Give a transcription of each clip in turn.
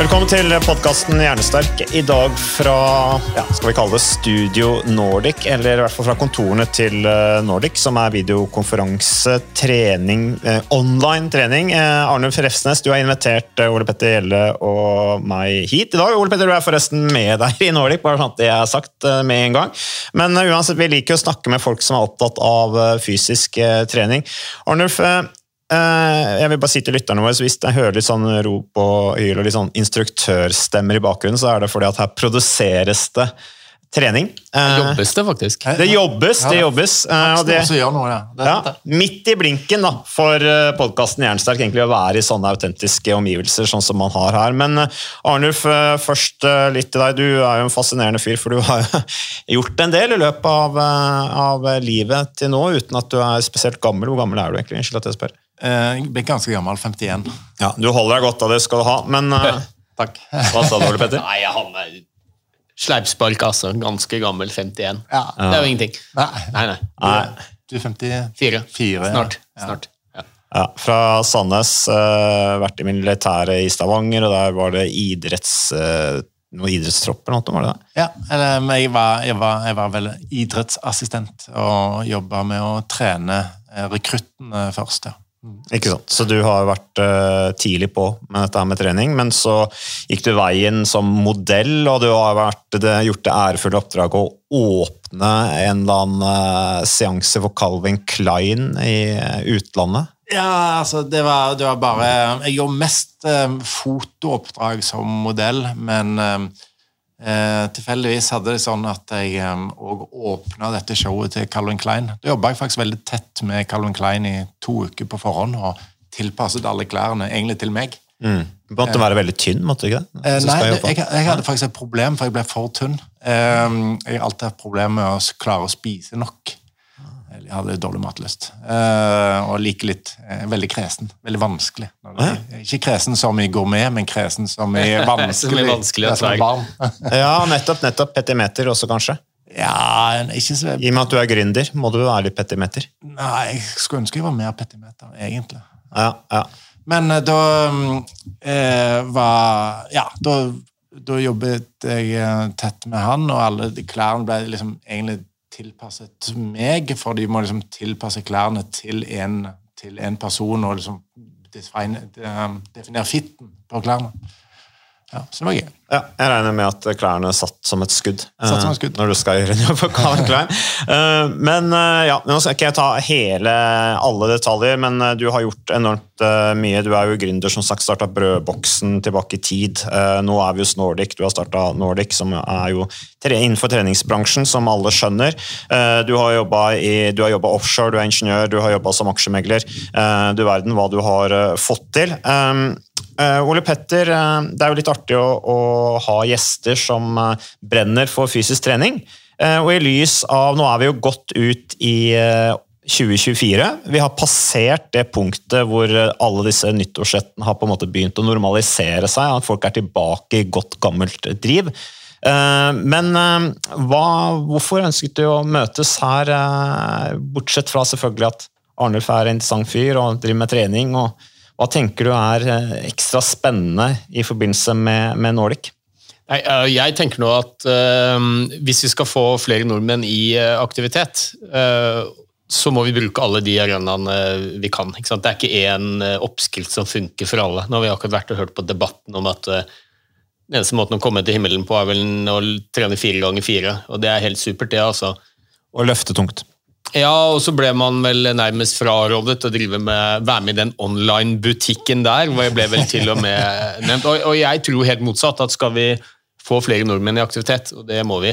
Velkommen til podkasten Hjernesterk. I dag fra ja, skal vi kalle det Studio Nordic, eller i hvert fall fra kontorene til eh, Nordic, som er videokonferanse, trening, eh, online trening. Eh, Arnulf Refsnes, du har invitert eh, Ole Petter Gjelle og meg hit i dag. Ole Petter, du er forresten med deg i Nordic, bare sånn at det er sagt eh, med en gang. Men uansett, vi liker å snakke med folk som er opptatt av fysisk eh, trening. Arnulf, jeg vil bare si til lytterne våre, Hvis jeg hører litt sånn rop og hyl og litt sånn instruktørstemmer i bakgrunnen, så er det fordi at her produseres det trening. Det Jobbes det faktisk? Det jobbes, det jobbes. eh, og det, noe, ja. Det, ja, midt i blinken da, for podkasten Jernsterk egentlig å være i sånne autentiske omgivelser sånn som man har her. Men eh, Arnulf, eh, først eh, litt til deg. Du er jo en fascinerende fyr, for du har gjort en del i løpet av, eh, av livet til nå, uten at du er spesielt gammel. Hvor gammel er du egentlig? Unnskyld at jeg spør. Eh, Jeg ble ganske gammel, 51. Ja, Du holder deg godt av det, skal du ha. Men eh, Takk. hva sa du, Ole Petter? Nei, har med sleipspark, altså. Ganske gammel. 51. Ja. Det er jo ingenting. Nei, Nei, nei. Nei. du er 54. Fire. Snart. Ja. Snart. Ja. Ja, fra Sandnes, Uh, vært i militæret i Stavanger, og der var det idretts... Noe noen idrettstropper, noe, var det det? Ja, eller, men jeg var, jeg, var, jeg var vel idrettsassistent og jobba med å trene eh, rekruttene først. ja. Ikke sant? Så du har vært eh, tidlig på med dette her med trening, men så gikk du veien som modell, og du har vært, det, gjort det ærefulle oppdraget å åpne en eller annen eh, seanse for Calvin Klein i eh, utlandet. Ja, altså, det var, det var bare Jeg gjorde mest eh, fotooppdrag som modell, men eh, eh, tilfeldigvis hadde det sånn at jeg òg åpna dette showet til Calvin Klein. Da jobba jeg faktisk veldig tett med Calvin Klein i to uker på forhånd og tilpasset alle klærne egentlig til meg. Mm. Du måtte være veldig tynn, måtte du ikke det? Eh, nei, jeg, jeg hadde faktisk et problem, for jeg ble for tynn. Eh, jeg har alltid hatt problemer med å klare å spise nok. Jeg hadde dårlig matlyst. Uh, og liker litt uh, Veldig kresen. Veldig vanskelig. Ikke kresen som i gourmet, men kresen som i vanskelig. Som i vanskelig er som Ja, nettopp. nettopp. Petimeter også, kanskje. ja, ikke så I og med at du er gründer, må du være litt petimeter. Nei, jeg skulle ønske jeg var mer petimeter, egentlig. Ja, ja. Men eh, da eh, var Ja, da, da jobbet jeg eh, tett med han, og alle de klærne ble liksom egentlig tilpasset meg, for de må liksom tilpasse klærne til en, til en person og liksom define, definere fitten på klærne. Ja, så det var gøy. Ja, jeg regner med at klærne satt som et skudd, Satt som eh, et skudd. når du skal gjøre en jobb Klein. Eh, Men eh, ja, nå skal ikke jeg ta hele, alle detaljer, men du har gjort enormt mye. Du er jo gründer, som sagt, starta Brødboksen tilbake i tid. Nå er vi hos Nordic. Du har starta Nordic, som er jo tre- innenfor treningsbransjen, som alle skjønner. Du har jobba i- du har jobbet offshore, du er ingeniør, du har jobba som aksjemegler. Du verden hva du har fått til. Eh, Ole Petter, eh, det er jo litt artig å, å ha gjester som eh, brenner for fysisk trening. Og i lys av Nå er vi jo godt ut i eh, 2024. Vi har passert det punktet hvor alle disse nyttårsrettene har på en måte begynt å normalisere seg. At folk er tilbake i godt gammelt driv. Men hva, hvorfor ønsket du å møtes her, bortsett fra selvfølgelig at Arnulf er en interessant fyr og driver med trening? og hva tenker du er eh, ekstra spennende i forbindelse med, med Nordic? Jeg, øh, jeg tenker nå at øh, hvis vi skal få flere nordmenn i aktivitet, øh, så må vi bruke alle de arenaene vi kan. Ikke sant? Det er ikke én oppskrift som funker for alle. Nå har vi akkurat vært og hørt på debatten om at øh, den eneste måten å komme til himmelen på er vel å trene fire ganger fire, og det er helt supert, det, altså. Og løfte tungt. Ja, og så ble man vel nærmest frarådet å drive med, være med i den online-butikken der, hvor jeg ble vel til og med nevnt. Og, og jeg tror helt motsatt, at skal vi få flere nordmenn i aktivitet, og det må vi,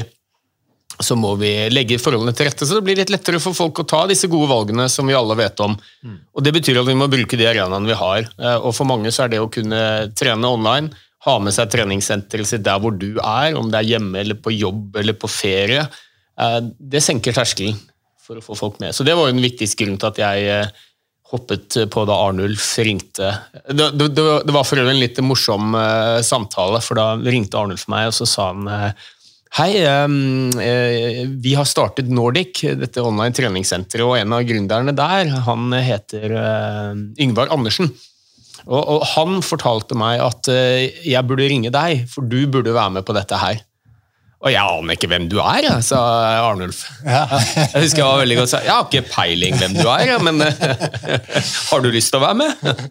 så må vi legge forholdene til rette, så det blir litt lettere for folk å ta disse gode valgene som vi alle vet om. Og Det betyr at vi må bruke de arenaene vi har. Eh, Og For mange så er det å kunne trene online, ha med seg treningssenteret sitt der hvor du er, om det er hjemme eller på jobb eller på ferie, eh, det senker terskelen for å få folk med. Så Det var jo den viktigste grunnen til at jeg eh, hoppet på da Arnulf ringte. Det, det, det var- for øvrig en litt morsom eh, samtale, for da ringte Arnulf meg, og så sa han eh, Hei, vi har startet Nordic, dette online treningssenteret, og en av gründerne der, han heter Yngvar Andersen. Og, og han fortalte meg at jeg burde ringe deg, for du burde være med på dette her. Og jeg aner ikke hvem du er, sa Arnulf. Jeg husker jeg var veldig godt sa, Jeg har ikke peiling hvem du er, men har du lyst til å være med?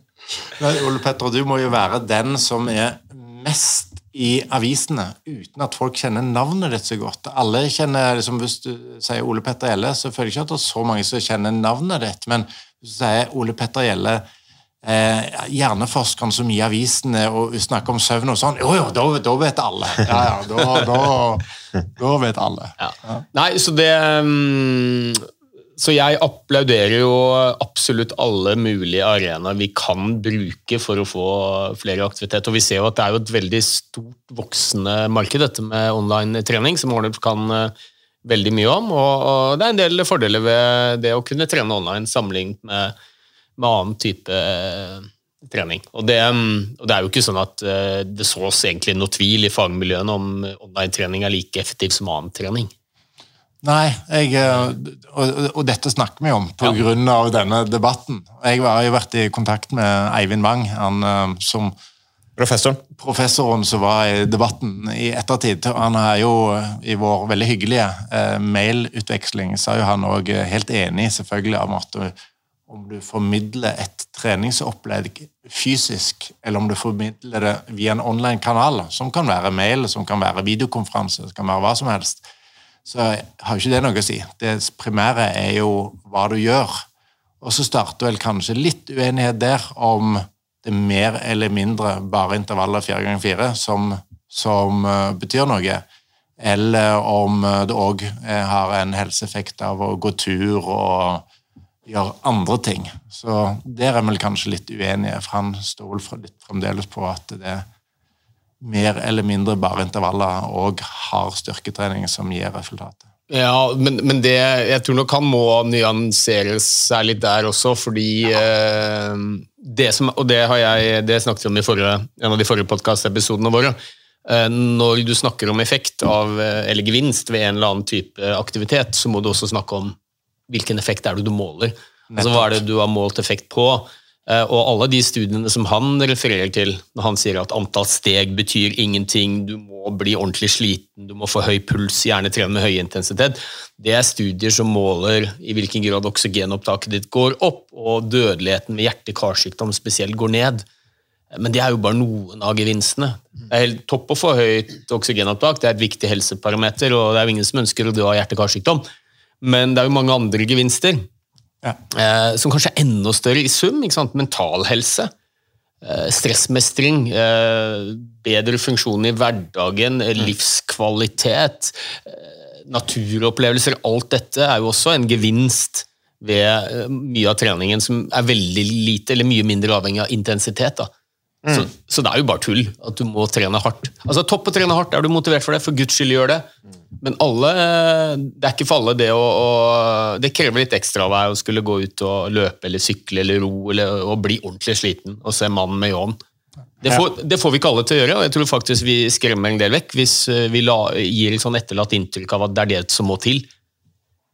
Men Ole Petter, du må jo være den som er mest i avisene uten at folk kjenner navnet ditt så godt. Alle kjenner, liksom, Hvis du sier Ole Petter Gjelle, så føler jeg ikke at det er så mange som kjenner navnet ditt. Men hvis du sier Ole Petter Gjelle, eh, hjerneforskeren som gir avisene og snakker om søvn og sånn, jo jo, da, da vet alle. Ja, ja, da, da, da vet alle. Ja. Nei, så det mm, Så jeg applauderer jo absolutt alle mulige arenaer vi kan bruke for å få flere aktivitet. Og vi ser jo at det er jo et veldig stort voksende marked, dette med online trening, som Arnold kan eh, veldig mye om. Og, og det er en del fordeler ved det å kunne trene online sammenlignet med, med annen type eh, trening. Og det, og det er jo ikke sånn at eh, det sås egentlig noe tvil i fagmiljøene om online-trening er like effektiv som annen trening. Nei, jeg, eh, og, og dette snakker vi om på grunn av denne debatten. Jeg har jo vært i kontakt med Eivind Wang, han eh, som Professoren. professoren som var i debatten i ettertid. Han er jo eh, i vår veldig hyggelige eh, mailutveksling så er jo han òg helt enig selvfølgelig om at om du formidler et treningsopplegg fysisk, eller om du formidler det via en online kanal, som kan være mail, som kan være videokonferanse, som kan være hva som helst, så har ikke det noe å si. Det primære er jo hva du gjør. Og så starter vel kanskje litt uenighet der om det er mer eller mindre bare intervaller fire ganger fire som, som eh, betyr noe. Eller om eh, det òg har en helseeffekt av å gå tur og gjøre andre ting. Så der er vi kanskje litt uenige, for han står vel litt fremdeles på at det er mer eller mindre bare intervaller og hard styrketrening som gir resultatet. Ja, men, men det, jeg tror nok han må nyanseres seg litt der også, fordi eh, det som, Og det har jeg det snakket om i forrige, en av de forrige podkastepisodene våre. Eh, når du snakker om effekt av, eh, eller gevinst ved en eller annen type aktivitet, så må du også snakke om hvilken effekt er det du måler. Altså Hva er det du har målt effekt på? Eh, Og alle de studiene som han refererer til, når han sier at antall steg betyr ingenting, du må bli ordentlig sliten, du må få høy puls, gjerne trene med høy intensitet, det er studier som måler i hvilken grad oksygenopptaket ditt går opp, og dødeligheten med hjerte-karsykdom spesielt går ned. Men det er jo bare noen av gevinstene. Det er topp å få høyt oksygenopptak, det er et viktig helseparameter, og det er jo ingen som ønsker å dø av hjerte-karsykdom. Men det er jo mange andre gevinster eh, som kanskje er enda større i sum. Ikke sant? Mental helse, eh, stressmestring, eh, bedre funksjon i hverdagen, mm. livskvalitet, eh, naturopplevelser. Alt dette er jo også en gevinst ved eh, mye av treningen som er veldig lite eller mye mindre avhengig av intensitet. da. Så, så det er jo bare tull at du må trene hardt. Altså Topp å trene hardt, er du motivert for det? For guds skyld gjør det. Men alle, det er ikke for alle det å, å Det krever litt ekstra av deg å skulle gå ut og løpe eller sykle eller ro eller og bli ordentlig sliten og se mannen med ljåen. Det får, det får vi ikke alle til å gjøre, og jeg tror faktisk vi skremmer en del vekk hvis eh, vi la, gir et sånn etterlatt inntrykk av at det er det som må til.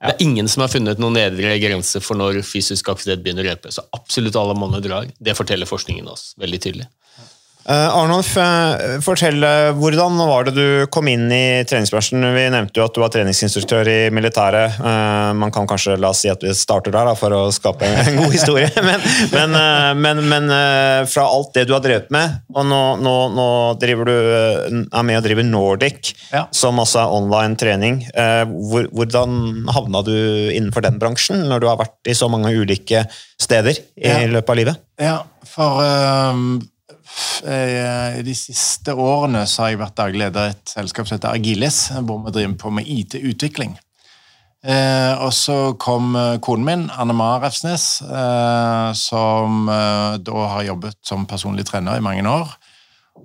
Det er ingen som har funnet noen nedre grense for når fysisk aktivitet begynner å hjelpe. Så absolutt alle monner drar. Det forteller forskningen oss veldig tydelig. Eh, Arnulf, eh, fortell eh, hvordan var det du kom inn i treningsbransjen? Vi nevnte jo at du var treningsinstruktør i militæret. Man kan kanskje la oss si at vi starter der da, for å skape en god historie. Men, men, men, men fra alt det du har drevet med, og nå, nå, nå driver du, er med og driver Nordic, Ja. som altså er online trening. Hvor, hvordan havna du innenfor den bransjen, når du har vært i så mange ulike steder i Ja. løpet av livet? Ja, for i de siste årene har jeg vært daglig leder i et selskap som heter Agilis, hvor vi driver på med IT-utvikling. Eh, og så kom eh, konen min, Anne Mar Refsnes, eh, som eh, da har jobbet som personlig trener i mange år,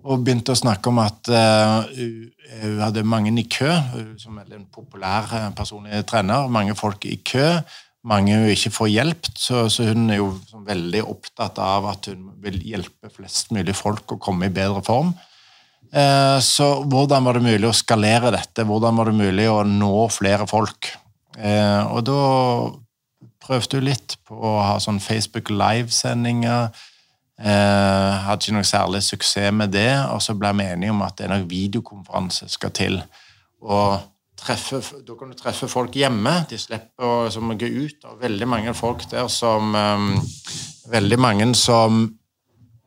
og begynte å snakke om at eh, hun, hadde mange i kø, som er en populær eh, personlig trener, mange folk i kø, mange hun ikke får hjelp, så, så hun er jo sånn veldig opptatt av at hun vil hjelpe flest mulig folk å komme i bedre form. Eh, Så hvordan var det mulig å skalere dette? Hvordan var det mulig å nå flere folk? Eh, Og da prøvde hun litt på å ha sånn Facebook Live-sendinger. Eh, hadde ikke noe særlig suksess med det, og så ble vi enige om at det er nok videokonferanse skal til. Og treffe, da kan du treffe folk hjemme. De slipper å gå ut. Og veldig mange folk der som um, Veldig mange som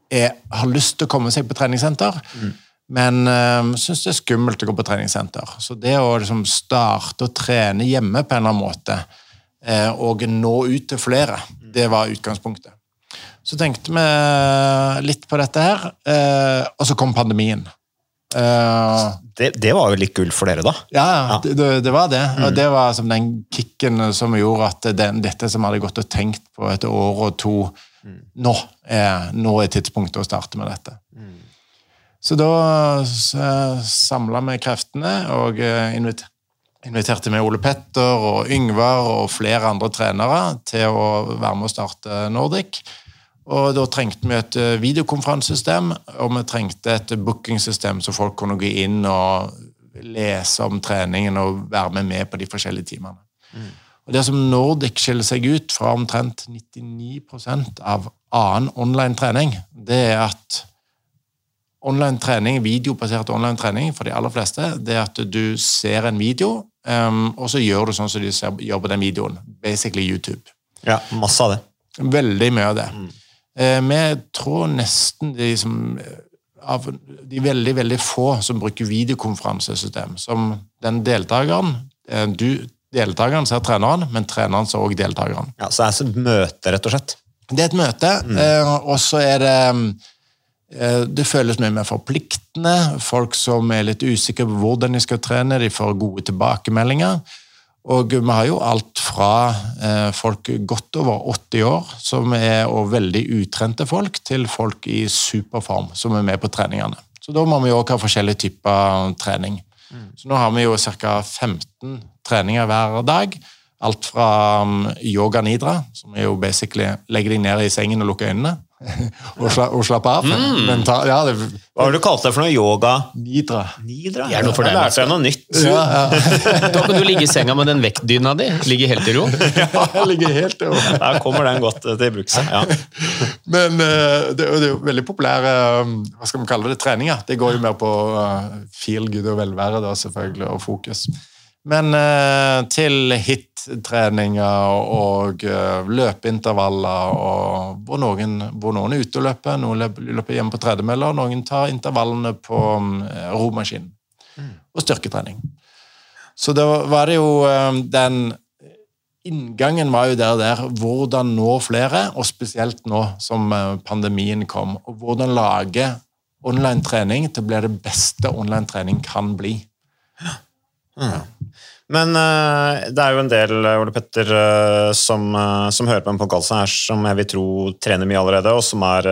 er, har lyst til å komme seg på treningssenter, men um, syns det er skummelt å gå på treningssenter. Så det å liksom starte å trene hjemme på en eller annen måte, eh, og nå ut til flere, det var utgangspunktet. Så tenkte vi litt på dette her, eh, og så kom pandemien. Eh, Det, det var jo litt gull for dere, da. ja, ja, det, det, var det. Og det var som den kicken som gjorde at den, dette som hadde gått og tenkt på et år og to nå, er, nå er tidspunktet å starte med dette. Så da samla vi kreftene og eh, inviter, inviterte med Ole Petter og Yngvar og flere andre trenere til å være med å starte Nordic. Og da trengte vi et eh, videokonferansesystem, og vi trengte et bookingsystem så folk kunne gå inn og lese om treningen og være med med på de forskjellige timene. Og Det som Nordic skiller seg ut fra omtrent 99% av annen online trening, det er at online trening, videobasert online trening for de aller fleste, det er at du ser en video, um, og så gjør du sånn som de ser, gjør på den videoen. Basically YouTube. Ja, masse av det. Veldig mye av det. Eh, Vi tror nesten de som av de veldig, veldig få som bruker videokonferansesystem, som den deltakeren eh, Du, deltakeren ser treneren, men treneren ser også deltakeren. Ja, så det er et møte, rett og slett. Det er et møte, mm. og så er det eh, Det føles mye mer forpliktende. Folk som er litt usikre på hvordan de skal trene, de får gode tilbakemeldinger. Og vi har jo alt fra eh, folk godt over 80 år, som er og veldig utrente folk, til folk i superform som er med på treningene. Så da må vi også ha forskjellige typer trening. Så nå har vi jo ca. 15 treninger hver dag. Alt fra um, yoga nidra, som er jo basically legge deg ned i sengen og lukke øynene. og, sla, og slappe av. Men ta, ja, det, Hva har du kalt det for noe? Yoga? nidra. Nidra? Det er noe for deg, lærte jeg noe nytt. Ja, ja. Da kan du ligge i senga med den vektdyna di. Ligge helt i ro. Jeg ligger helt i ro. Der kommer den godt eh, til bruk. Ja. Men eh, det, er jo- det er jo veldig populære um, hva skal man kalle det, treninger. Det går jo mer på uh, feel good og velvære da, selvfølgelig, og fokus. Men eh, til hit-treninger og eh, løpeintervaller, og hvor noen, hvor noen er ute og løper, noen løper, hjemme på tredemøller, noen tar intervallene på eh, romaskinen. Og styrketrening. Så da var det jo um, den Inngangen var jo der der. Hvordan nå flere, og spesielt nå som eh, pandemien kom. Og hvordan lage online trening til å bli det beste online trening kan bli. Men eh, det er jo en del, eh, Ole Petter, eh, som, som hører på den podkasten her, som jeg vil tro trener mye allerede, og som er,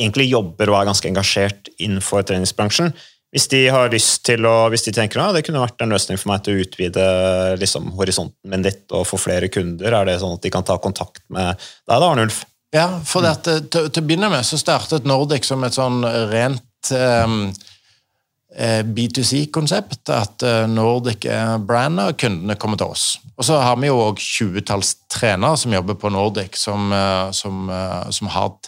egentlig jobber og er ganske engasjert innenfor treningsbransjen. Hvis de har lyst til å, hvis de tenker at det kunne vært en løsning for meg til å utvide liksom, horisonten min litt og få flere kunder, er det sånn at de kan ta kontakt med deg da, Arnulf? Ja, for eh, til, til å begynne med så startet Nordic som et sånn rent um B2C-konsept. At eh, Nordic er brandet, og kundene kommer til oss. Og så har vi jo òg tjuetalls trenere som jobber på Nordic, som, eh, som, eh, som har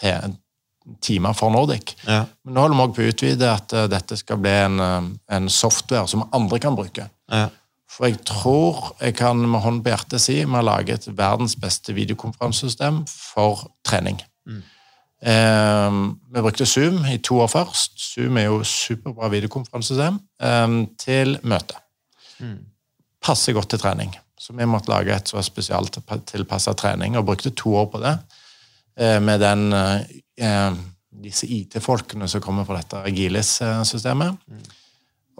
timer for Nordic. Ja. Men nå holder vi også på å utvide at eh, dette skal bli en, eh, en software som andre kan bruke. Ja. For jeg tror jeg kan med hånd på hjertet si vi har laget verdens beste videokonferansesystem for trening. Eh, vi brukte Zoom i to år først. Zoom er jo superbra videokonferansesystem eh, til møte. Passer godt til trening. Så vi måtte lage et så spesialt tilpassa trening, og brukte to år på det. Eh, med den, eh, disse IT-folkene som kommer fra dette Agilis-systemet.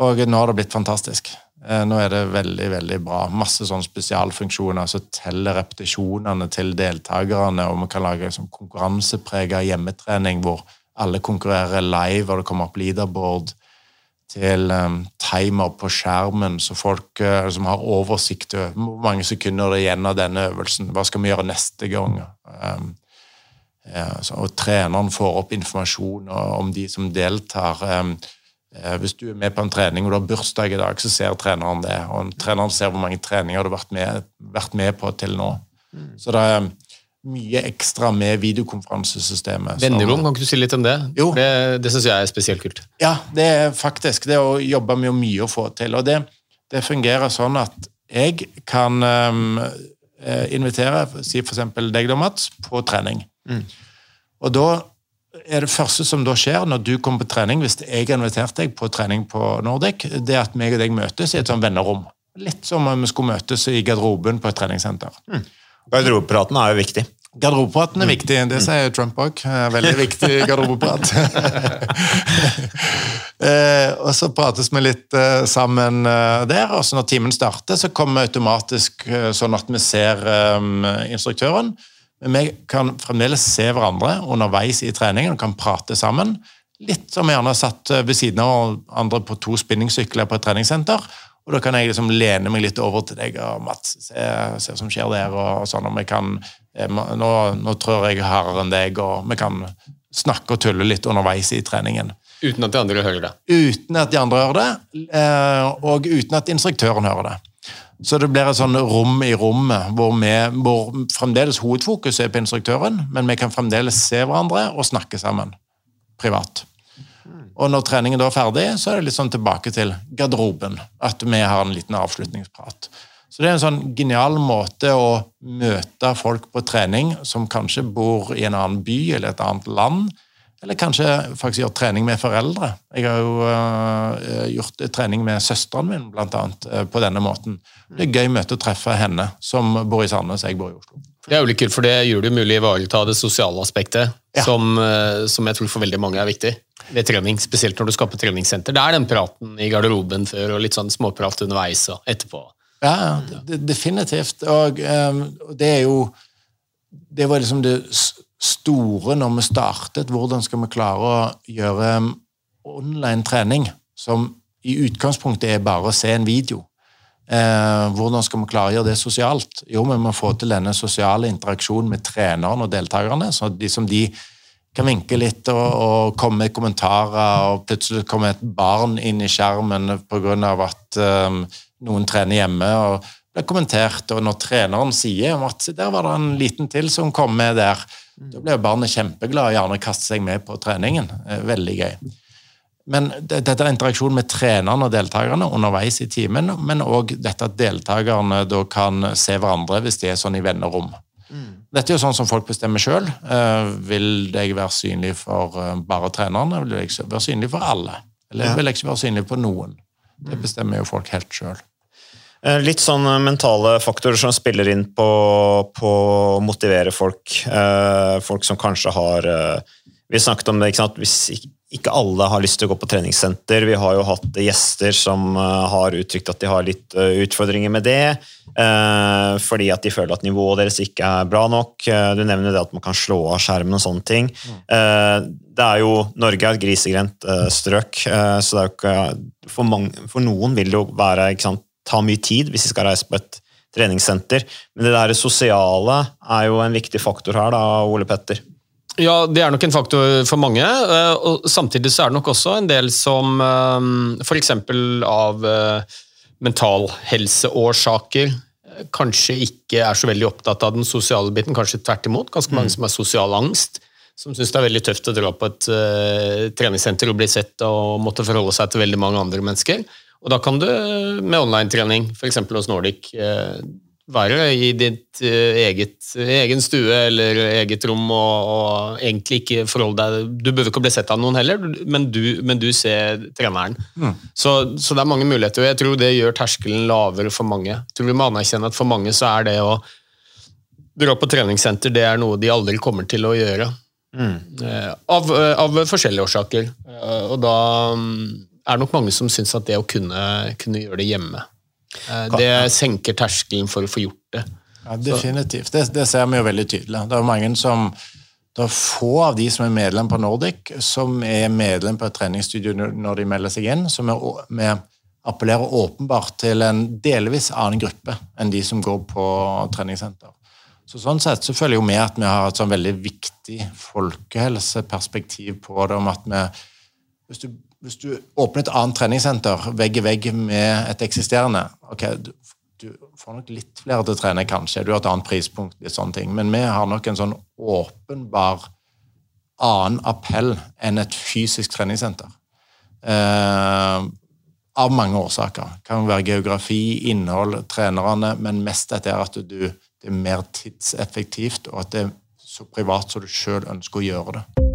Og nå har det blitt fantastisk. Eh, Nå er det veldig veldig bra. Masse sånne spesialfunksjoner som teller repetisjonene til deltakerne, og vi kan lage liksom konkurransepreget hjemmetrening hvor alle konkurrerer live, og det kommer opp leaderboard til um, timer på skjermen, så folk uh, som har oversikt over hvor mange sekunder det er igjen av denne øvelsen. Hva skal vi gjøre neste gang? Um, ja, så, og treneren får opp informasjon om de som deltar. Um, hvis du er med på en trening og du har bursdag i dag, så ser treneren det. Og treneren ser hvor mange treninger du har vært med, vært med på til nå. Så det er mye ekstra med videokonferansesystemet. Vennerom, kan ikke du si litt om det? Jo. Det, det syns jeg er spesielt kult. Ja, det er faktisk det å jobbe med mye å få til. Og det, det fungerer sånn at jeg kan um, eh, invitere, si eksempel deg da, Mats, på trening. Og da er det første som da skjer når du kommer på trening, hvis jeg har invitert deg på trening på Nordic, det er at meg og deg møtes i et sånn vennerom. Litt som om vi skulle møtes i garderoben på et treningssenter. Garderobepraten er jo viktig. Garderobepraten er viktig, det sier Trump òg. Veldig viktig garderobeprat. eh, og så prates vi litt eh, sammen eh, der, og så når timen starter, så kommer vi automatisk eh, sånn at vi ser eh, instruktøren. Men vi kan fremdeles se hverandre underveis i treningen og kan prate sammen. Litt som vi gjerne har satt eh, ved siden av andre på to spinningsykler på et treningssenter. Og da kan jeg liksom lene meg litt over til deg og Mats, se, se hva som skjer der. og sånn, og vi kan, eh, nå, nå tror jeg hardere enn deg, og vi kan snakke og tulle litt underveis i treningen. Uten at de andre hører det. Uten at de andre hører det, eh, og uten at instruktøren hører det. Så det blir et sånn rom i rommet hvor, vi, hvor fremdeles hovedfokus er på instruktøren, men vi kan fremdeles se hverandre og snakke sammen privat. Og når treningen da er ferdig, så er det litt sånn tilbake til garderoben. At vi har en liten avslutningsprat. Så det er en sånn genial måte å møte folk på trening som kanskje bor i en annen by eller et annet land, eller kanskje faktisk gjøre trening med foreldre. Jeg har jo uh, gjort trening med søsteren min, blant annet, uh, på denne måten. Det er gøy møte å treffe henne, som bor i Sandnes, jeg bor i Oslo. Det er jo litt kult, for det gjør det mulig å ivareta det sosiale aspektet, Ja. som, uh, som jeg tror for veldig mange er viktig ved trening. Spesielt når du skaper treningssenter. Det er den praten i garderoben før, og litt sånn småprat underveis og etterpå. Ja, definitivt. Og um, det er jo Det var liksom det store når vi startet. Hvordan skal vi klare å gjøre um, online trening, som i utgangspunktet er bare å se en video? Eh, hvordan skal vi klare å gjøre det sosialt? Jo, vi må få til denne sosiale interaksjonen med treneren og deltakerne, så de som de kan vinke litt og, og komme med kommentarer, og plutselig kommer et barn inn i skjermen pga. at um, noen trener hjemme. og blir kommentert, og når treneren sier at der var det en liten til som kom med der, da blir barnet kjempeglad og gjerne kaster seg med på treningen. Eh, Veldig gøy. Men dette er interaksjon med trenerne og deltakerne underveis i timen, men òg dette at deltakerne da kan se hverandre hvis de er sånn i vennerom. Dette er jo sånn som folk bestemmer sjøl. Vil jeg være synlig for eh, bare trenerne? Vil jeg være synlig for alle? Eller vil jeg ikke være synlig på noen? Det bestemmer jo folk helt sjøl. Eh, Litt sånn eh, mentale faktorer som spiller inn på, å motivere folk. Eh, folk som kanskje har Vi snakket om det, ikke sant? hvis ikke- alle har lyst til å gå på treningssenter. Vi har jo hatt gjester som har uttrykt at de har litt utfordringer med det. fordi at de føler at nivået deres ikke er bra nok. Du nevner det at man kan slå av skjermen og sånne ting. Det er jo, Norge er et grisegrendt strøk, så det er jo ikke for, mange, for noen vil det jo være ikke sant, ta mye tid hvis de skal reise på et treningssenter. Men det der sosiale er jo en viktig faktor her, da, Ole Petter. Ja, det er nok en faktor for mange. eh, og Samtidig så er det nok også en del som f.eks. av eh, mentalhelseårsaker eh, kanskje ikke er så veldig opptatt av den sosiale biten. Kanskje tvert imot. Ganske mange som har sosial angst. som syns det er veldig tøft å dra på et treningssenter og bli sett og måtte forholde seg til veldig mange andre mennesker. Og da kan du med online-trening, f.eks. hos Nordic, uh, være i ditt uh, eget, egen stue eller eget rom og, og, egentlig ikke forholde deg Du behøver ikke å bli sett av noen heller, men du, men du ser treneren. Mm. Så, så, det er mange muligheter, og jeg tror det gjør terskelen lavere for mange. Jeg tror vi må anerkjenne at for mange så er det å dra på treningssenter det er noe de aldri kommer til å gjøre. Mm. Av, av, forskjellige årsaker. Eh, og da mm, er det nok mange som syns at det å kunne, kunne gjøre det hjemme Eh, det senker terskelen for å få gjort det. Ja, Definitivt. Det, det, ser vi jo veldig tydelig. Det er mange som det er få av de som er medlem på Nordic, som er medlem på et treningsstudio når de melder seg inn. Så vi, appellerer åpenbart til en delvis annen gruppe enn de som går på treningssenter. Så Sånn sett så føler jeg med at vi har et sånn veldig viktig folkehelseperspektiv på det. om at vi, Hvis du hvis du åpner et annet treningssenter vegg i vegg med et eksisterende ok, du, du, får nok litt flere til å trene, kanskje. Du har et annet prispunkt, litt sånne ting. men vi har nok en sånn åpenbar annen appell enn et fysisk treningssenter. Eh, av mange årsaker. Det kan være geografi, innhold, trenerne, men mest dette er at du, det er mer tidseffektivt, og at det er så privat som du sjøl ønsker å gjøre det.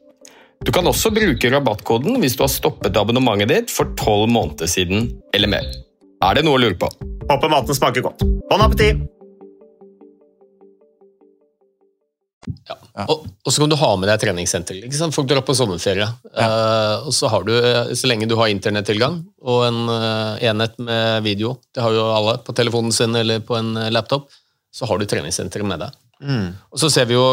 Du kan også bruke rabattkoden hvis du har stoppet abonnementet ditt for tolv måneder siden eller mer. Er det noe å lure på? Håper maten smaker godt. Bon appétit! Ja. Og, og så kan du ha med deg treningssenter. Folk drar på sommerferie. Eh, og så har du, eh, så lenge du har internettilgang og en uh, enhet med video, det har jo alle på telefonen sin eller på en laptop, så har du treningssenteret med deg. Og så ser vi jo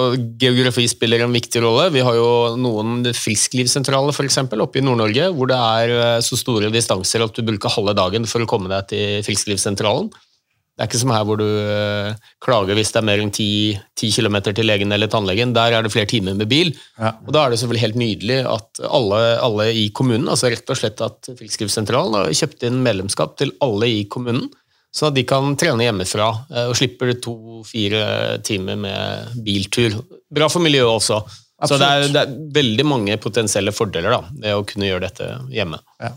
Geografi spiller en viktig rolle. Vi har jo noen frisklivssentraler for eksempel, oppe i Nord-Norge, hvor det er eh, så store distanser at du bruker halve dagen for å komme deg til frisklivssentralen. Det er ikke som her hvor du eh, klager hvis det er mer enn 10, 10 km til legen eller tannlegen. Der er det flere timer med bil. Ja. Og Da er det selvfølgelig helt nydelig at alle, alle i kommunen, altså rett og slett at Frisklivssentralen har kjøpt inn medlemskap til alle i kommunen, så de kan trene hjemmefra eh, og slipper to-fire timer med biltur. Bra for miljøet også. Så det er, det er veldig mange potensielle fordeler da, ved å kunne gjøre dette hjemme. Ja.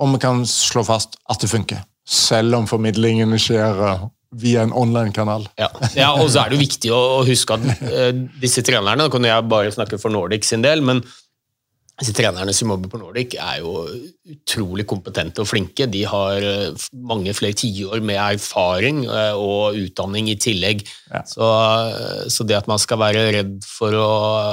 Og vi kan slå fast at det funker. Selv om formidlingen skjer eh, via en online-kanal. Ja, ja og så er det jo viktig å huske at eh, disse trenerne, nå kan jeg bare snakke for Nordic sin del, men disse trenerne som jobber på Nordic er jo utrolig kompetente og flinke. De har eh, mange flere tiår med erfaring eh, og utdanning i tillegg. Ja. Så, eh, så det at man skal være redd for å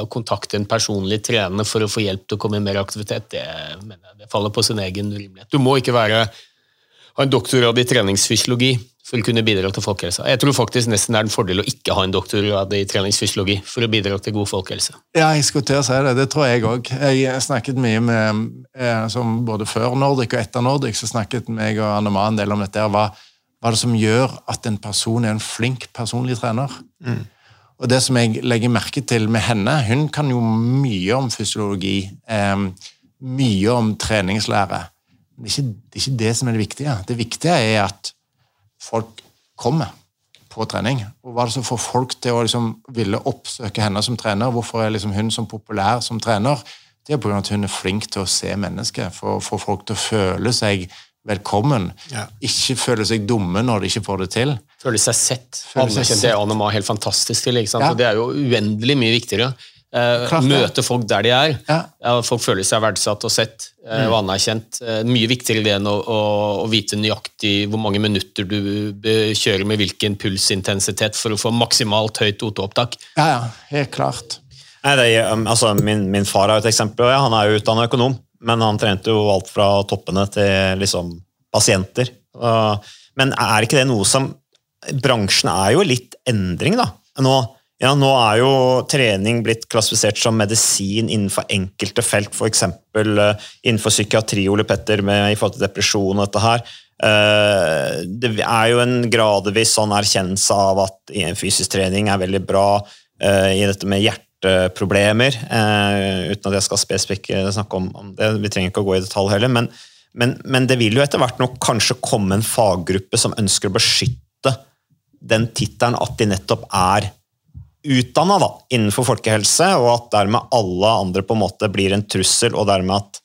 kontakte en personlig trener for å få hjelp til å komme i mer aktivitet, det, jeg, det faller på sin egen urimelighet. Du må ikke være ha en doktorgrad i treningsfysiologi for å kunne bidra til folkehelsa. Jeg tror faktisk nesten det er en fordel å ikke ha en doktorgrad i treningsfysiologi for å bidra til god folkehelse. Ja, jeg skulle til å si det. Det tror jeg òg. Jeg snakket mye med eh, som Både før Nordic og etter Nordic så snakket meg og Anne Ma en del om dette. Hva, hva er det som gjør at en person er en flink personlig trener? Og det som jeg legger merke til med henne Hun kan jo mye om fysiologi, eh, mye om treningslære. Men det er, ikke, det er ikke det som er det viktige. Det viktige er at folk kommer på trening. Og Hva er det som får folk til å liksom ville oppsøke henne som trener? Hvorfor er liksom hun som populær som trener? Det er pga. at hun er flink til å se mennesker, for å få folk til å føle seg velkommen. Ikke føle seg dumme når de ikke får det til. Føle seg sett. Føle seg sett. Det er Anne Ma helt fantastisk til. ikke sant? Ja. Og det er jo uendelig mye viktigere. Eh, Klart møte folk der de er. Ja. Folk føler seg verdsatt og sett mm. og anerkjent. Eh, mye viktigere det enn å, å, å vite nøyaktig hvor mange minutter du kjører med hvilken pulsintensitet for å få maksimalt høyt OT-opptak. Ja, ja, helt klart. Nei, det, er, um, altså, min, min far er et eksempel. Ja, han er jo utdannet økonom, men han trente jo alt fra toppene til liksom, pasienter. Men er ikke det noe som Bransjen er jo litt endring, da. Nå, ja, nå er jo trening blitt klassifisert som medisin innenfor enkelte felt, f.eks. Uh, innenfor psykiatri, Ole Petter, med, i forhold til depresjon og dette her. Eh, det er jo en gradvis sånn erkjennelse av at fysisk trening er veldig bra eh, i dette med hjerteproblemer, eh, uten at jeg skal spesifikt snakke om det. Vi trenger ikke å gå i detalj heller, men, men, men det vil jo etter hvert nok kanskje komme en faggruppe som ønsker å beskytte den tittelen at de nettopp er utdanna innenfor folkehelse, og at dermed alle andre på en måte blir en trussel, og dermed at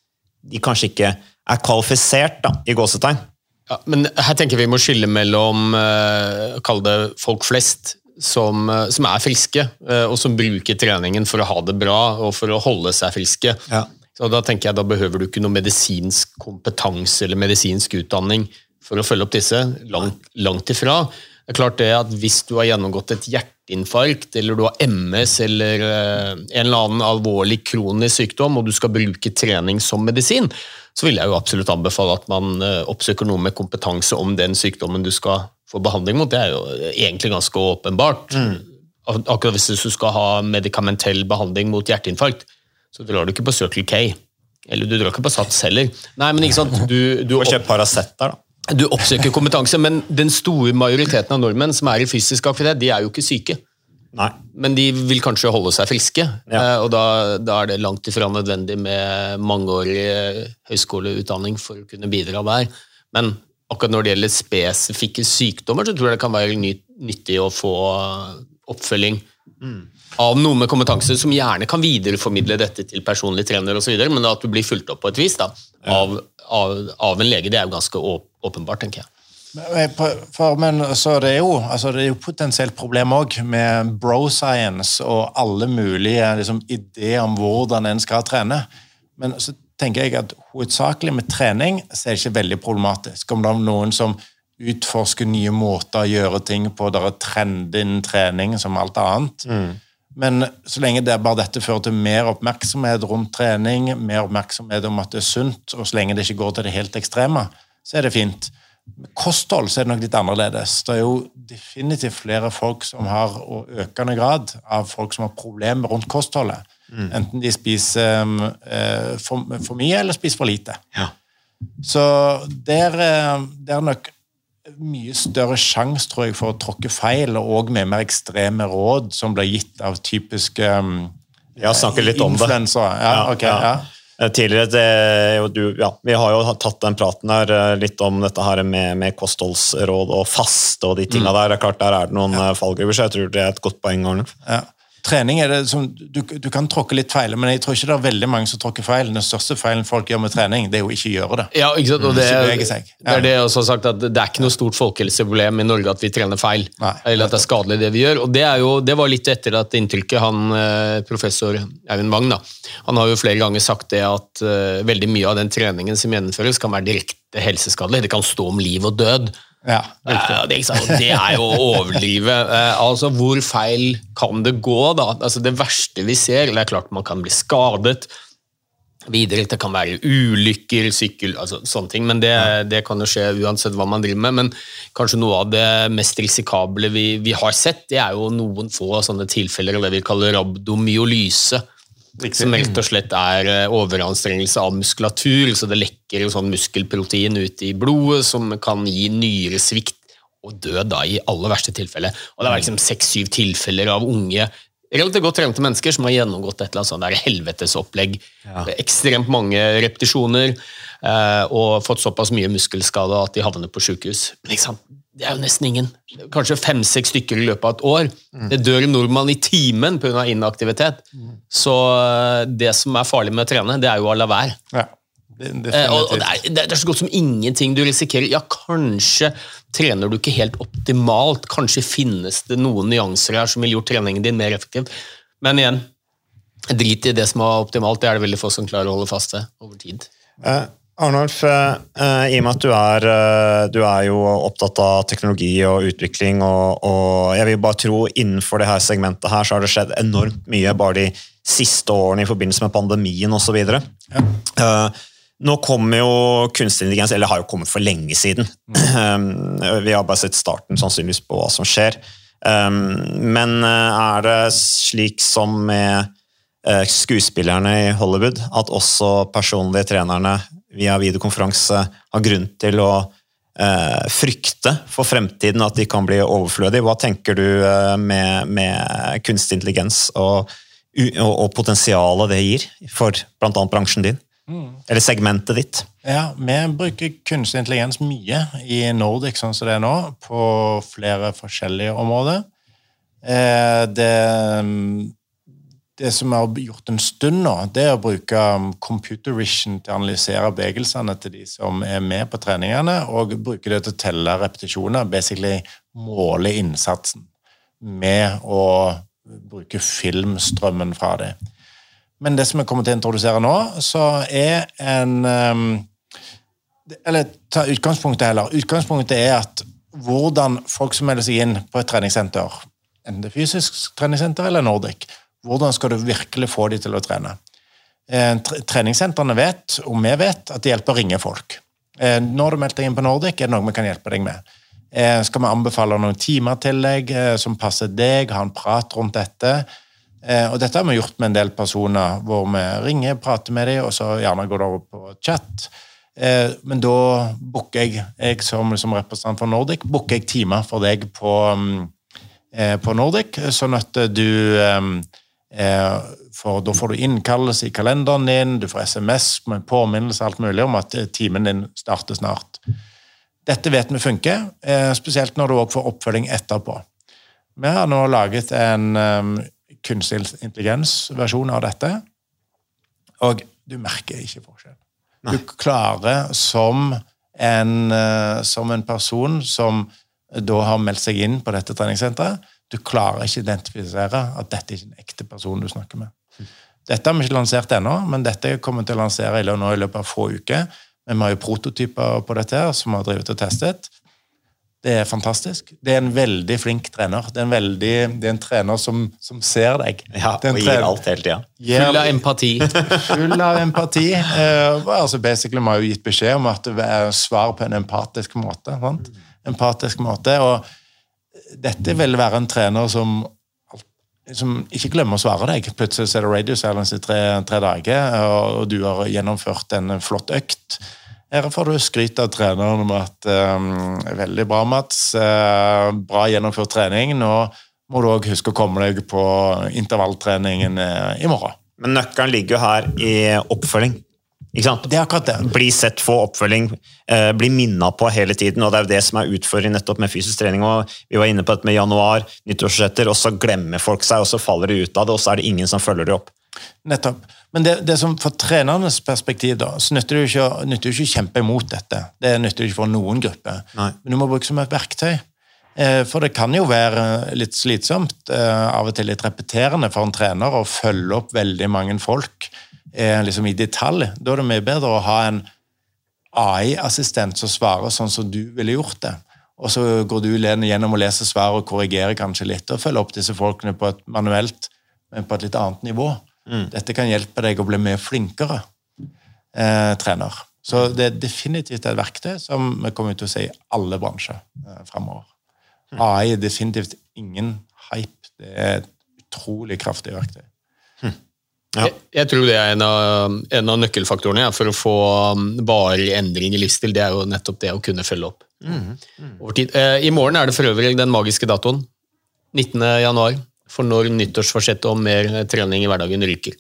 de kanskje ikke er kvalifisert, da, i gåsetegn. Ja, men her tenker vi må skille mellom uh, kall det folk flest, som, eh, som er friske, eh, og som bruker treningen for å ha det bra og for å holde seg friske. Ja. Så da tenker jeg da behøver du ikke noe medisinsk kompetanse eller medisinsk utdanning for å følge opp disse. Langt, langt ifra. Det er klart det at Hvis du har gjennomgått et hjerteinfarkt, eller du har MS eller eh, en eller annen alvorlig kronisk sykdom, og du skal bruke trening som medisin, så vil jeg jo absolutt anbefale at man eh, oppsøker noe med kompetanse om den sykdommen du skal få behandling mot. Det er jo egentlig ganske åpenbart. Mm. Akkurat hvis du skal ha medikamentell behandling mot hjerteinfarkt, så drar du ikke på Circle K. Eller du drar ikke på Sats heller. Nei, men ikke sant? Du, du, Og kjøp Paracet der, da. Du oppsøker kompetanse, men den store majoriteten av nordmenn som er i fysisk aktivitet, de er jo ikke syke. Nei. Men de vil kanskje holde seg friske, Ja. eh, og da, da er det langt ifra nødvendig med mangeårig eh, høyskoleutdanning for å kunne bidra der. Men akkurat når det gjelder spesifikke sykdommer, så tror jeg det kan være nyttig å få oppfølging. oppfølging av noe med kompetanse som gjerne kan videreformidle dette til personlig trener osv., men at du blir fulgt opp på et vis da, av, av, av en lege, det er jo ganske åpenbart, tenker jeg. Men, på- for, men så det er jo, altså det er jo potensielt problem òg med bro-science og alle mulige liksom, ideer om hvordan en skal trene. Men så tenker jeg at hovedsakelig med trening så er det ikke veldig problematisk. Om det er noen som utforsker nye måter å gjøre ting på, der er trend innen trening som alt annet. Men så lenge det er bare dette fører til mer oppmerksomhet rundt trening, mer oppmerksomhet om at det er sunt, og så lenge det ikke går til det helt ekstreme, så er det fint. Med kosthold så er det nok litt annerledes. Det er jo definitivt flere folk som har, og økende grad av folk som har problemer rundt kostholdet. Enten de spiser eh, for, for mye eller spiser for lite. Ja. Så der, eh, det er nok mye større sjanse, tror jeg, for å tråkke feil, og med mer ekstreme råd som blir gitt av typiske um, Jeg har litt om det. Ja, okay, ja. ja. Tidligere, det, du, ja, Vi har jo tatt den praten her eh, litt om dette her med, med kostholdsråd og faste og de tinga der. Det er klart Der er det noen ja. fallgruver, så jeg tror det er et godt poeng. Arne. Ja. Trening er det som, du, du kan tråkke litt feil, men jeg tror ikke det er veldig mange som tråkker feil. Den største feilen folk gjør med trening, det er jo ikke å gjøre det. Ja, ikke sant? Og det, Ikke bevege det er det jeg også har sagt, at det er ikke noe stort folkehelseproblem i Norge at vi trener feil. Nei. eller at det er skadelig det vi gjør. Og det, er jo, det var litt etter at inntrykket han, eh, professor Eivind Wang, da, han har jo flere ganger sagt det at uh, veldig mye av den treningen som gjennomføres, kan være direkte helseskadelig. Det kan stå om liv og død. Ja, det, er det er jo å overdrive. Eh, altså, Hvor feil kan det gå? da? Altså, Det verste vi ser Det er klart man kan bli skadet. Videre, Det kan være ulykker, sykkel, altså sånne ting. Men det, det kan jo skje uansett hva man driver med. Men kanskje noe av det mest risikable vi, vi har sett, det er jo noen få sånne tilfeller av det vi kaller rabdomyolyse. Som rett og slett er eh, overanstrengelse av muskulatur. Så det lekker jo sånn muskelprotein ut i blodet som kan gi nyresvikt og død da, i aller verste tilfelle. Og det er liksom seks-syv tilfeller av unge relativt godt trente mennesker som har gjennomgått et eller annet sånt der helvetesopplegg. Ekstremt mange repetisjoner eh, og fått såpass mye muskelskade at de havner på ikke sant? Det er jo nesten ingen. Kanskje fem-seks stykker i løpet av et år. Det dør en nordmann i timen pga. inaktivitet. Så eh, det som er farlig med å trene, det er jo å la være. Ja, det- Eh, og, og definitivt. det, er, det er så godt som ingenting du risikerer. Ja, kanskje trener du ikke helt optimalt. Kanskje finnes det noen nyanser her som vil gjort treningen din mer effektiv. Men igjen, drit i det som er optimalt. Det er det veldig få som klarer å holde fast ved over tid. Eh, Arnulf, eh, i og med at du er, eh, du er jo opptatt av teknologi og utvikling, og, og jeg vil bare tro innenfor det her segmentet her så har det skjedd enormt mye bare de siste årene i forbindelse med pandemien osv. Uh, nå kommer jo kunstig intelligens, eller har jo kommet for lenge siden. Mm. vi har bare sett starten sannsynligvis på hva som skjer. Men er det slik som med skuespillerne i Hollywood, at også personlige trenerne via videokonferanse har grunn til å eh, frykte for fremtiden at de kan bli overflødige. Hva tenker du eh, med, med kunstig intelligens og, og, og potensialet det gir for bl.a. bransjen din? Eller segmentet ditt? Ja, vi bruker kunstig intelligens mye i Nordic sånn som det er nå, på flere forskjellige områder. Eh, det, det som vi har gjort en stund nå, det er å bruke um, computer vision til å analysere bevegelsene til de som er med på treningene, og bruke det til å telle repetisjoner, basically måle innsatsen med å bruke filmstrømmen fra det. Men det som vi kommer til å introdusere nå, så er en um, Eller ta utgangspunktet heller. Utgangspunktet er at hvordan folk som melder seg inn på et treningssenter, enten det er fysisk treningssenter eller Nordic, hvordan skal du virkelig få de til å trene? Eh, Treningssentrene vet, og vi vet, at det hjelper å ringe folk. Eh, Når du melder deg inn på Nordic, er det noe vi kan hjelpe deg med. Eh, Skal vi anbefale noen timer til deg som passer deg, ha en prat rundt dette? Og dette har vi gjort med en del personer, hvor vi ringer, prater med dem, og så gjerne går det over på chat. Men da booker jeg, jeg som, som representant for Nordic, booker jeg timer for deg på, mm, på Nordic, sånn at du for Da får du innkallelse i kalenderen din, du får SMS med påminnelse alt mulig om at eh, timen din starter snart. Dette vet vi funker, eh, spesielt når du også får oppfølging etterpå. Vi har nå laget en kunstig intelligens-versjon av dette, og du merker ikke forskjell. Du klarer som en, eh, som en person som da har meldt seg inn på dette treningssenteret, du klarer ikke å identifisere at dette er ikke en ekte person du snakker med. Dette har vi ikke lansert ennå, men dette kommer vi til å lansere i løpet, av få uker. Men vi har jo prototyper på dette her, som vi har drevet og testet. Det er fantastisk. Det er en veldig flink trener. Det er en, veldig, det er en trener som, som ser deg. Ja, og gir trener- alt hele tida. Ja. Full av empati. Full av empati. Uh, altså basically, Vi har jo gitt beskjed om at det er svar på en empatisk måte. Sant? Empatisk måte, og Dette vil være en trener som, som ikke glemmer å svare deg. Plutselig er det radio silence i tre, tre dager, og du har gjennomført en flott økt. Her får du skryt av treneren om at um, Veldig bra, Mats. Uh, bra gjennomført trening. Nå må du òg huske å komme deg på intervalltreningen uh, i morgen. Men nøkkelen ligger jo her i oppfølging. Ikke sant? Det er akkurat det. Bli sett, få oppfølging, eh, bli minna på hele tiden. og Det er jo det som er utfordringen nettopp med fysisk trening. og Vi var inne på dette med januar, nyttårsretter, og så glemmer folk seg, og så faller de ut av det, og så er det ingen som følger det opp. Nettopp. Men det, det som for trenernes perspektiv, da, så nytter det jo ikke, å- nytter det ikke å kjempe imot dette. Det nytter det ikke for noen grupper. Nei. Men du må bruke som et verktøy. Eh, For det kan jo være litt slitsomt, eh, av og til litt repeterende for en trener å følge opp veldig mange folk liksom i detalj. Da er det mye bedre å ha en AI-assistent som svarer sånn som du ville gjort det. Og så går du gjennom og leser svaret og korrigerer kanskje litt, og følger opp disse folkene på et manuelt, men på et litt annet nivå. Dette kan hjelpe deg å bli mer flinkere eh, trener. Så det er definitivt et verktøy som vi kommer til å se i alle bransjer eh, fremover. AI er definitivt ingen hype. Det er et utrolig kraftig verktøy. Ja. Jeg, jeg tror det er en av, en av nøkkelfaktorene ja, for å få um, varig endring i livsstil. Det er jo nettopp det å kunne følge opp over tid. Eh, I morgen er det for øvrig den magiske datoen. 19. januar. For når nyttårsforsettet om mer trening i hverdagen ryker.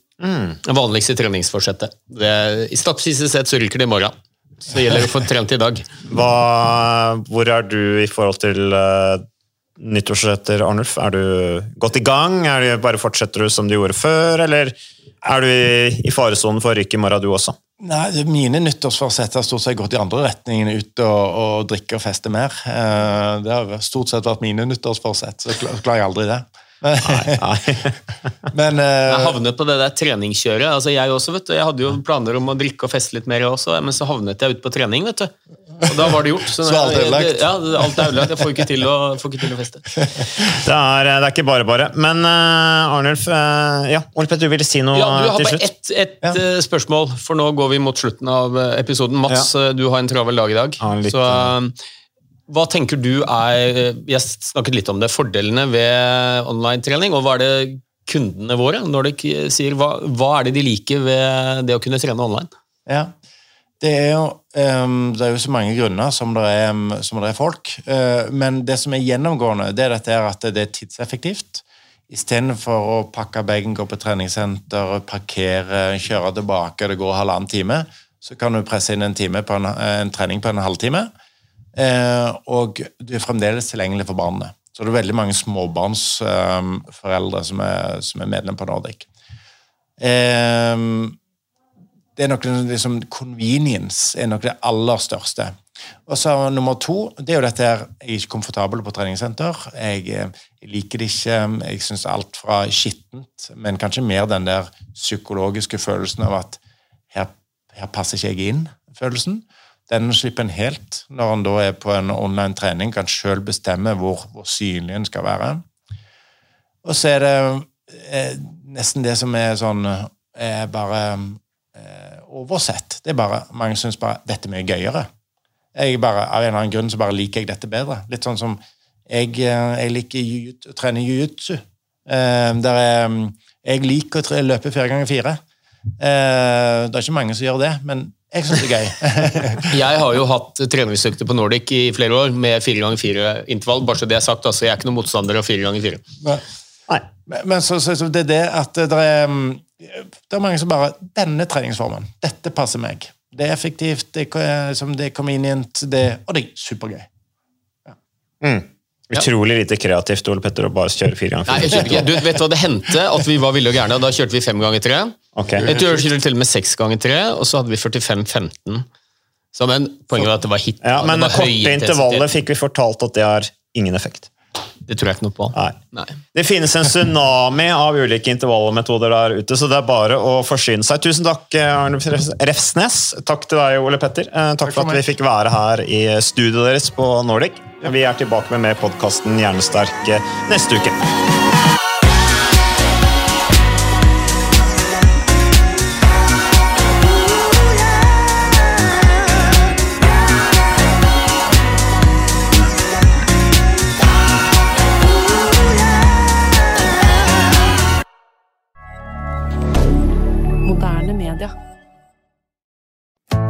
Det vanligste treningsforsettet. Det, I stappsiste sett så ryker det i morgen. Så det gjelder å få trent i dag. Hva, hvor er du i forhold til uh, nyttårsretter, Arnulf? Er du godt i gang? Er du, bare fortsetter du som du gjorde før, eller er du i, i faresonen for å ryke i morgen, du også? Nei, Mine nyttårsforsett har stort sett gått i andre retningen, ut og, og drikke og feste mer. Eh, Det har stort sett vært mine nyttårsforsett, så klarer jeg aldri det. Nei. Men uh... Jeg havnet på det der treningskjøret. Altså jeg også, vet du. Jeg hadde jo planer om å drikke og feste litt mer, også, men så havnet jeg ute på trening. vet du. Og da var det gjort. Så alt er ødelagt? Ja, alt er ødelagt. Jeg får ikke til å, får ikke til å feste. Det er, det er ikke bare bare. Men uh, Arnulf, uh, ja, Ole du ville si noe Ja, du har til bare slutt? ett et, eh, spørsmål, for nå går vi mot slutten av eh, episoden. Mats, ja. du har en travel dag i dag. Ja, litt, så eh, hva tenker du er Vi Jeg snakket litt om det. Fordelene ved online-trening, og hva er det kundene våre når de sier hva, hva er det de liker ved det å kunne trene online? Ja. Det er, jo, ehm, det er jo så mange grunner som det er, som det er folk. Eh, men det som er gjennomgående, det er dette at det er tidseffektivt. Istedenfor å pakke bagen, gå på treningssenter, parkere, kjøre tilbake, det går halvannen time, så kan du presse inn en, time på en, en trening på en halvtime. Eh, og du er fremdeles tilgjengelig for barna. Så det er veldig mange småbarnsforeldre som, er, som er medlem på Nordic. Ehm, det er nok liksom, Convenience er nok det aller største. Og så nummer to det er jo dette her Jeg er ikke komfortabel på treningssenter. Jeg, eh, jeg liker det ikke. Jeg syns alt fra skittent, men kanskje mer den der psykologiske følelsen av at her, her passer ikke jeg inn, følelsen. Den slipper en helt når en da er på en online trening, kan sjøl bestemme hvor, hvor synlig en skal være. Og så er det eh, nesten det som er sånn er bare eh, oversett. Det er bare, Mange syns bare dette er mye gøyere. Jeg bare, Av en eller annen grunn så bare liker jeg dette bedre. Litt sånn som jeg, eh, jeg liker å trene jiu-jitsu. Eh, jeg liker å løpe fire ganger fire. Eh, det er ikke mange som gjør det, men jeg syns det er gøy. Jeg har jo hatt treningsøkter på Nordic i flere år med fire ganger fire intervall. bare så det er sagt, altså Jeg er ikke noen motstander av fire ganger fire. Nei. Men, men så, så, så det er det at det er, mm, det er mange som bare Denne treningsformen, dette passer meg. Det er effektivt, det er, som det er convenient, det, og det er supergøy. Utrolig lite kreativt Ole Petter, å bare kjøre fire ganger Nei, jeg fire. ikke. Du vet hva det hendte? At vi var ville og gærne. og Da kjørte vi fem ganger tre. Ok. Jeg tror til og med seks ganger tre, og så hadde vi 45-15. Så, men poenget var at det var hit. Ja, men det korte intervallet fikk vi fortalt at det har ingen effekt. Det tror jeg ikke noe på. Nei. Nei. Det finnes en tsunami av ulike intervallmetoder der ute, så det er bare å forsyne seg. Tusen takk, Arne Refsnes. Takk til deg, Ole Petter. Eh, Takk for for at vi fikk være her i studioet deres på Nordic. Vi er tilbake med mer podkasten Hjernesterk eh, neste uke.